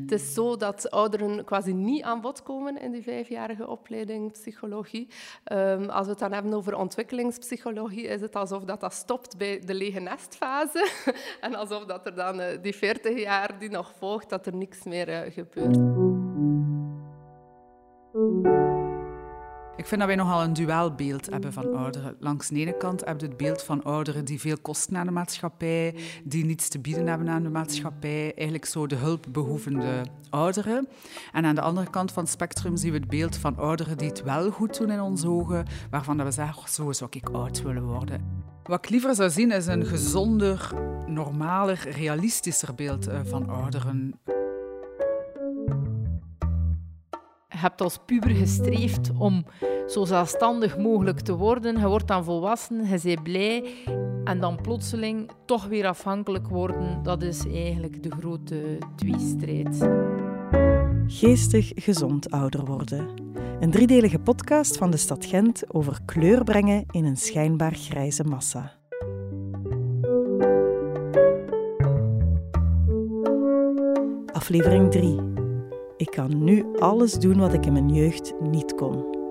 Het is zo dat ouderen quasi niet aan bod komen in die vijfjarige opleiding psychologie. Um, als we het dan hebben over ontwikkelingspsychologie, is het alsof dat, dat stopt bij de lege nestfase. en alsof dat er dan uh, die 40 jaar die nog volgt, dat er niks meer uh, gebeurt. Ik vind dat wij nogal een duelbeeld hebben van ouderen. Langs de ene kant heb je het beeld van ouderen die veel kosten aan de maatschappij, die niets te bieden hebben aan de maatschappij, eigenlijk zo de hulpbehoevende ouderen. En aan de andere kant van het spectrum zien we het beeld van ouderen die het wel goed doen in onze ogen, waarvan we zeggen, zo zou ik oud willen worden. Wat ik liever zou zien is een gezonder, normaler, realistischer beeld eh, van ouderen. Hebt als puber gestreefd om zo zelfstandig mogelijk te worden. Je wordt dan volwassen, je bent blij. En dan plotseling toch weer afhankelijk worden, dat is eigenlijk de grote tweestrijd. Geestig gezond ouder worden. Een driedelige podcast van de stad Gent over kleur brengen in een schijnbaar grijze massa. Aflevering 3 ik kan nu alles doen wat ik in mijn jeugd niet kon.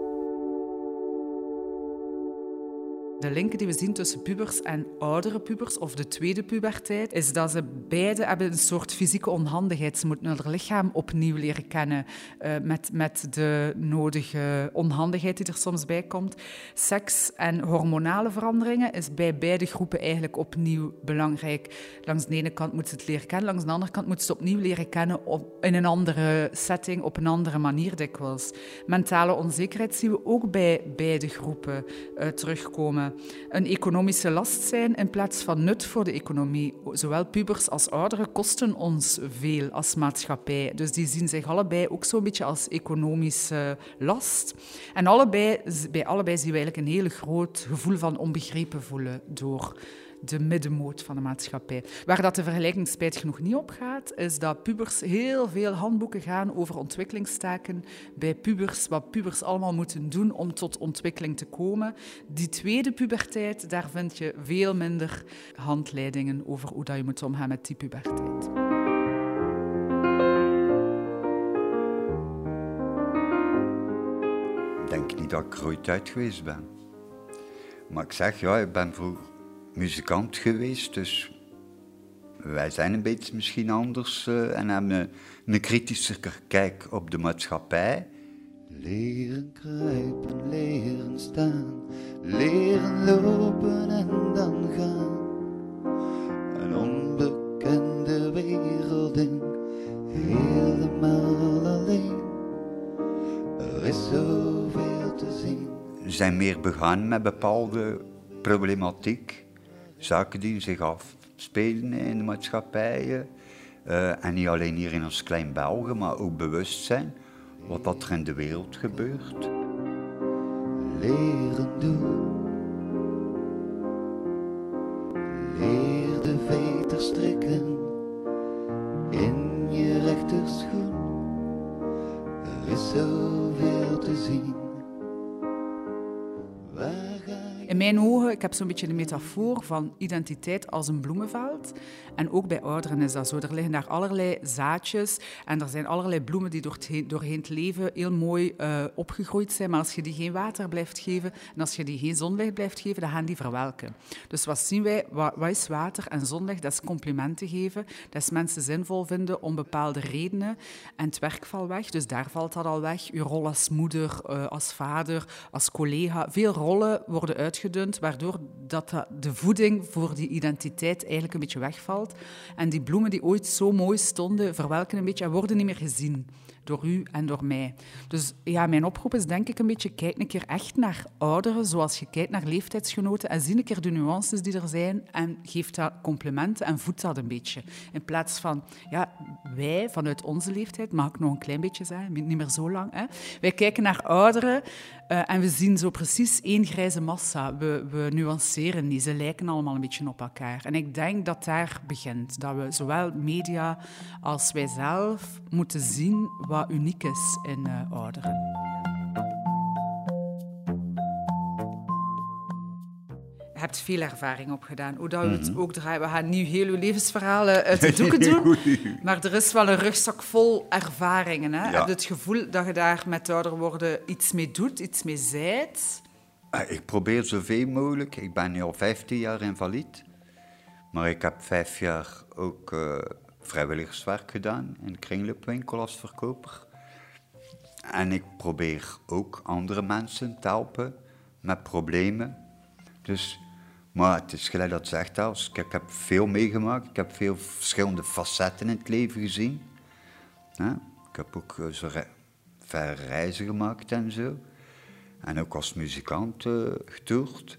De linken die we zien tussen pubers en oudere pubers, of de tweede puberteit, is dat ze beide hebben een soort fysieke onhandigheid. Ze moeten hun lichaam opnieuw leren kennen uh, met, met de nodige onhandigheid die er soms bij komt. Seks en hormonale veranderingen is bij beide groepen eigenlijk opnieuw belangrijk. Langs de ene kant moeten ze het leren kennen, langs de andere kant moeten ze het opnieuw leren kennen op, in een andere setting, op een andere manier dikwijls. Mentale onzekerheid zien we ook bij beide groepen uh, terugkomen een economische last zijn in plaats van nut voor de economie. Zowel pubers als ouderen kosten ons veel als maatschappij. Dus die zien zich allebei ook zo'n beetje als economische last. En allebei, bij allebei zien we eigenlijk een heel groot gevoel van onbegrepen voelen door de middenmoot van de maatschappij. Waar dat de vergelijking spijtig genoeg niet op gaat, is dat pubers heel veel handboeken gaan over ontwikkelingstaken bij pubers, wat pubers allemaal moeten doen om tot ontwikkeling te komen. Die tweede puberteit, daar vind je veel minder handleidingen over hoe dat je moet omgaan met die puberteit. Ik denk niet dat ik er uit geweest ben. Maar ik zeg, ja, ik ben vroeger muzikant geweest, dus wij zijn een beetje misschien anders uh, en hebben een kritischer kijk op de maatschappij. Leren kruipen, leren staan, leren lopen en dan gaan. Een onbekende wereld in, helemaal alleen. Er is zoveel te zien. We zijn meer begaan met bepaalde problematiek zaken die zich afspelen in de maatschappijen. Uh, en niet alleen hier in ons klein België, maar ook bewustzijn wat dat er in de wereld gebeurt. Leren doen. Leer de veter strikken in je rechterschoen. Er is zoveel te zien. Mijn ogen, ik heb zo'n beetje de metafoor van identiteit als een bloemenveld. En ook bij ouderen is dat zo. Er liggen daar allerlei zaadjes en er zijn allerlei bloemen die doorheen het leven heel mooi uh, opgegroeid zijn. Maar als je die geen water blijft geven en als je die geen zonlicht blijft geven, dan gaan die verwelken. Dus wat zien wij? Wat, wat is water en zonlicht? Dat is complimenten geven. Dat is mensen zinvol vinden om bepaalde redenen. En het werk valt weg, dus daar valt dat al weg. Uw rol als moeder, uh, als vader, als collega. Veel rollen worden uitgevoerd waardoor dat de voeding voor die identiteit eigenlijk een beetje wegvalt. En die bloemen die ooit zo mooi stonden, verwelken een beetje en worden niet meer gezien door u en door mij. Dus ja, mijn oproep is denk ik een beetje, kijk een keer echt naar ouderen, zoals je kijkt naar leeftijdsgenoten en zie een keer de nuances die er zijn en geef dat complimenten en voed dat een beetje. In plaats van, ja, wij vanuit onze leeftijd, mag ik nog een klein beetje zeggen, niet meer zo lang, hè? wij kijken naar ouderen uh, en we zien zo precies één grijze massa. We, we nuanceren niet, ze lijken allemaal een beetje op elkaar. En ik denk dat daar begint, dat we zowel media als wij zelf moeten zien uniek is in uh, ouderen. hebt veel ervaring opgedaan. Hoe dat we het ook draaien. We gaan nu heel uw levensverhaal eh, uit de doeken doen. maar er is wel een rugzak vol ervaringen. Hè? Ja. Heb je het gevoel dat je daar met ouder worden iets mee doet, iets mee zijt? Eh, Ik probeer zoveel mogelijk. Ik ben nu al 15 jaar invalide. Maar ik heb vijf jaar ook eh, vrijwilligerswerk gedaan in kringloopwinkel als verkoper. En ik probeer ook andere mensen te helpen met problemen. Dus, maar het is gelijk dat zegt als ik, heb veel meegemaakt. Ik heb veel verschillende facetten in het leven gezien. Ik heb ook eh, zo re- verre reizen gemaakt en zo. En ook als muzikant eh getoerd.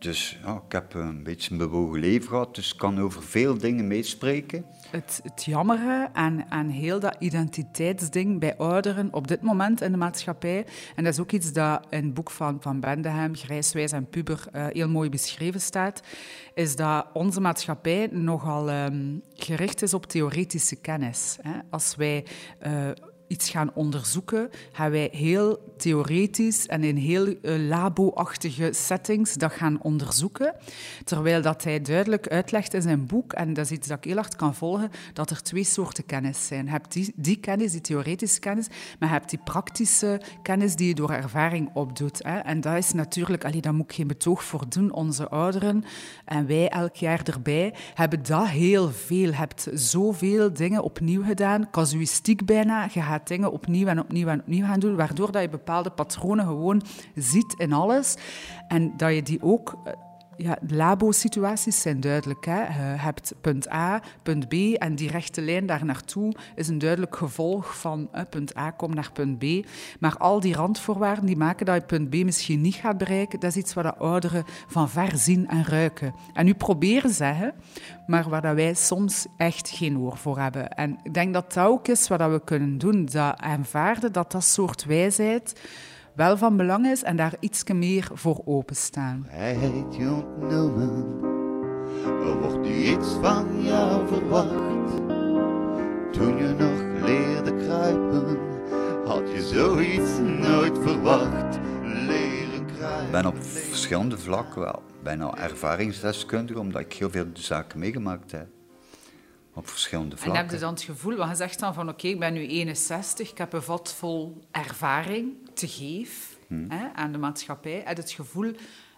Dus ja, ik heb een beetje een bewogen leven gehad, dus ik kan over veel dingen meespreken. Het, het jammere aan, heel dat identiteitsding bij ouderen op dit moment in de maatschappij, en dat is ook iets dat in het boek van, van Bendehem, Grijswijs en Puber, eh, heel mooi beschreven staat, is dat onze maatschappij nogal ehm, gericht is op theoretische kennis. Hè. Als wij eh, iets gaan onderzoeken, gaan wij heel theoretisch en in heel eh, labo-achtige settings dat gaan onderzoeken. Terwijl dat hij duidelijk uitlegt in zijn boek, en dat is iets dat ik heel hard kan volgen, dat er twee soorten kennis zijn. Je hebt die, die kennis, die theoretische kennis, maar je hebt die praktische kennis die je door ervaring opdoet. Hè. En dat is natuurlijk, allee, daar moet ik geen betoog voor doen, onze ouderen en wij elk jaar erbij, hebben dat heel veel. Je hebt zoveel dingen opnieuw gedaan, casuïstiek bijna. Je gaat dingen opnieuw en opnieuw en opnieuw gaan doen, waardoor dat je bepaalde patronen gewoon ziet in alles. En dat je die ook... Ja, labo-situaties zijn duidelijk. Hè. Je hebt punt A, punt B en die rechte lijn daar naartoe is een duidelijk gevolg van punt A komt naar punt B. Maar al die randvoorwaarden die maken dat je punt B misschien niet gaat bereiken, dat is iets wat de ouderen van ver zien en ruiken. En nu proberen zeggen, maar waar dat wij soms echt geen oor voor hebben. En ik denk dat dat ook is wat we kunnen doen, dat aanvaarden dat dat soort wijsheid wel van belang is en daar iets meer voor openstaan. Vrijheid je ontnomen, er wordt nu iets van jou verwacht. Toen je nog leerde kruipen, had je zoiets nooit verwacht. Leren kruipen. Ik ben op verschillende vlakken wel bijna ervaringsdeskundige, omdat ik heel veel zaken meegemaakt heb. Op verschillende En vlakken. heb je dan het gevoel, want je zegt dan van oké, ik ben nu 61, ik heb een vat vol ervaring te geven hè, aan de maatschappij. Heb je het gevoel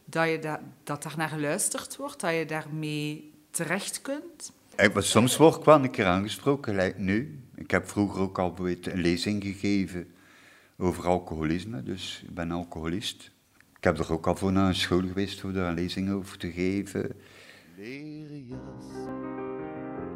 dat, je dat, dat daar naar geluisterd wordt, dat je daarmee terecht kunt? Ik, maar soms word ik wel een keer aangesproken, gelijk nu. Ik heb vroeger ook al een lezing gegeven over alcoholisme, dus ik ben alcoholist. Ik heb er ook al voor naar een school geweest om daar een lezing over te geven. Leren jas.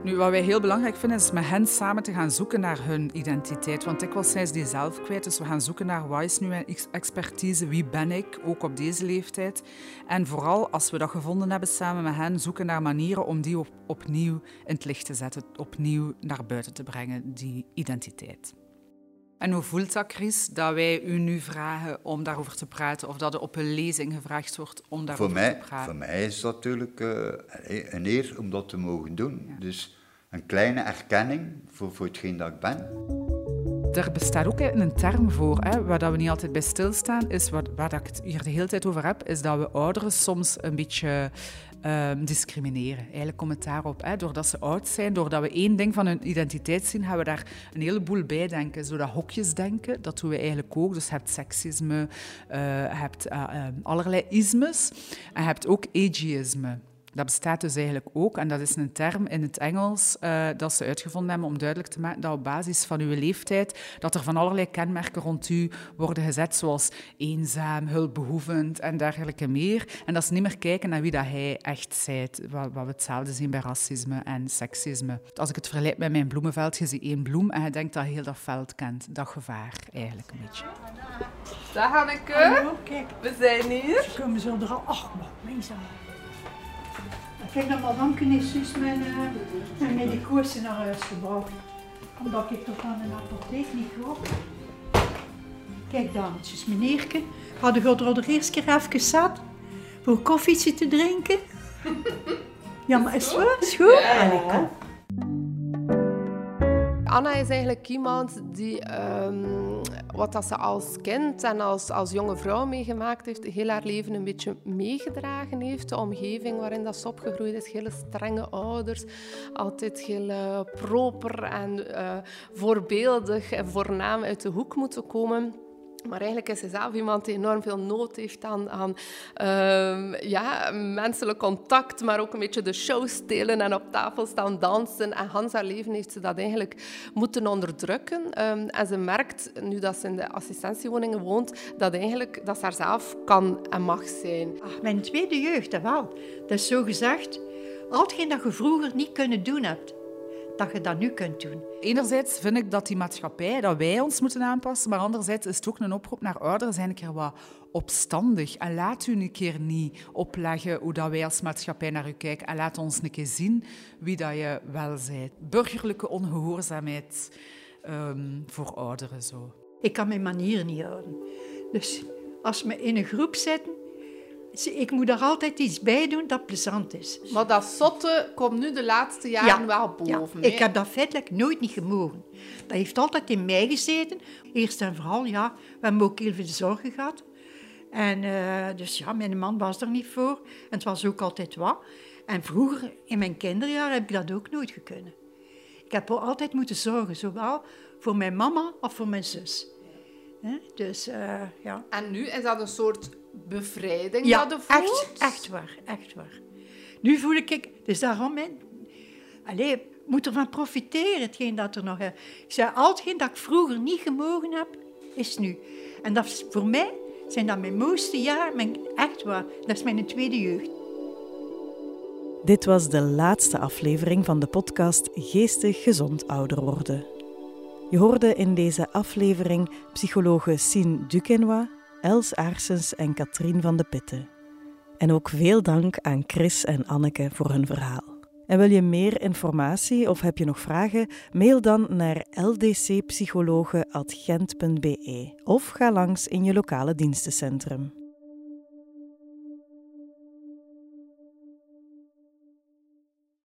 Nu, wat wij heel belangrijk vinden, is met hen samen te gaan zoeken naar hun identiteit. Want dikwijls zijn ze die zelf kwijt. Dus we gaan zoeken naar wat is nu mijn ex- expertise, wie ben ik, ook op deze leeftijd. En vooral, als we dat gevonden hebben samen met hen, zoeken naar manieren om die op, opnieuw in het licht te zetten, opnieuw naar buiten te brengen, die identiteit. En hoe voelt dat, Chris, dat wij u nu vragen om daarover te praten, of dat er op een lezing gevraagd wordt om daarover mij, te praten? voor mij is dat natuurlijk eh, een eer om dat te mogen doen. Dus een kleine erkenning voor, voor hetgeen dat ik ben. Er bestaat ook een term voor, hè, waar dat we niet altijd bij stilstaan, is wat, waar dat ik hier de hele tijd over heb, is dat we ouderen soms een beetje ehm, discrimineren. Eigenlijk komt het daarop. Hè. Doordat ze oud zijn, doordat we één ding van hun identiteit zien, gaan we daar een heleboel bij denken. Zo dat hokjes denken, dat doen we eigenlijk ook. Dus je hebt seksisme, eh, je hebt eh, ehm, allerlei ismes en je hebt ook ageisme. Dat bestaat dus eigenlijk ook, en dat is een term in het Engels eh, dat ze uitgevonden hebben om duidelijk te maken dat op basis van uw leeftijd dat er van allerlei kenmerken rond u worden gezet, zoals eenzaam, hulpbehoevend en dergelijke meer. En dat ze niet meer kijken naar wie dat hij echt zijt, wat, wat we hetzelfde zien bij racisme en seksisme. Als ik het vergelijk met mijn bloemenveld, je ziet één bloem en je denkt dat je heel dat veld kent. Dat gevaar eigenlijk een beetje. Dag Hanneke, Hallo, kijk, we zijn hier. komen zo er al. Ach, maar mensen. Kijk, dat madame is dus mijn, uh, mijn medico's naar huis gebracht. Omdat ik toch aan een apotheek niet hoor. Kijk, dametjes, meneerke. Hadden we er de eerste keer even zat voor een koffietje te drinken? Ja, maar is het goed? Is goed? Allee, kom. Anna is eigenlijk iemand die ehm, wat dat ze als kind en als, als jonge vrouw meegemaakt heeft, heel haar leven een beetje meegedragen heeft. De omgeving waarin dat ze opgegroeid is, hele strenge ouders, altijd heel uh, proper en uh, voorbeeldig en voornaam uit de hoek moeten komen. Maar eigenlijk is ze zelf iemand die enorm veel nood heeft aan, aan uh, ja, menselijk contact, maar ook een beetje de show stelen en op tafel staan dansen. En Hans haar leven heeft ze dat eigenlijk moeten onderdrukken. Um, en ze merkt, nu dat ze in de assistentiewoningen woont, dat, eigenlijk, dat ze haar zelf kan en mag zijn. Ach, mijn tweede jeugd, dat. Dat is zo gezegd, al hetgeen dat je vroeger niet kunnen doen hebt, dat je dat nu kunt doen. Enerzijds vind ik dat die maatschappij, dat wij ons moeten aanpassen, maar anderzijds is het ook een oproep naar ouderen, zijn een keer wat opstandig. En laat u een keer niet opleggen hoe dat wij als maatschappij naar u kijken. En laat ons een keer zien wie dat je wel bent. Burgerlijke ongehoorzaamheid um, voor ouderen. Zo. Ik kan mijn manieren niet houden. Dus als we in een groep zitten ik moet er altijd iets bij doen dat plezant is. Maar dat zotte komt nu de laatste jaren wel boven. Ja. Ik heb dat feitelijk nooit niet gemogen. Dat heeft altijd in mij gezeten. Eerst en vooral, ja, we hebben ook heel veel zorgen gehad. En uh, dus ja, mijn man was er niet voor. En het was ook altijd wat. En vroeger, in mijn kinderjaren, heb ik dat ook nooit gekund. Ik heb altijd moeten zorgen, zowel voor mijn mama als voor mijn zus. Dus, uh, ja. En nu is dat een soort bevrijding ja, dat Echt, echt waar, echt waar. Nu voel ik, dus daarom, hè, allez, moet ervan profiteren, hetgeen dat er nog is. Ik zei, al hetgeen dat ik vroeger niet gemogen heb, is nu. En dat is, voor mij zijn dat mijn mooiste jaren, mijn, echt waar, dat is mijn tweede jeugd. Dit was de laatste aflevering van de podcast Geestig Gezond Ouder Worden. Je hoorde in deze aflevering psychologe Sien Duquenois, Els Aarsens en Katrien van de Pitten. En ook veel dank aan Chris en Anneke voor hun verhaal. En wil je meer informatie of heb je nog vragen? Mail dan naar ldcpsychologen.gent.be of ga langs in je lokale dienstencentrum.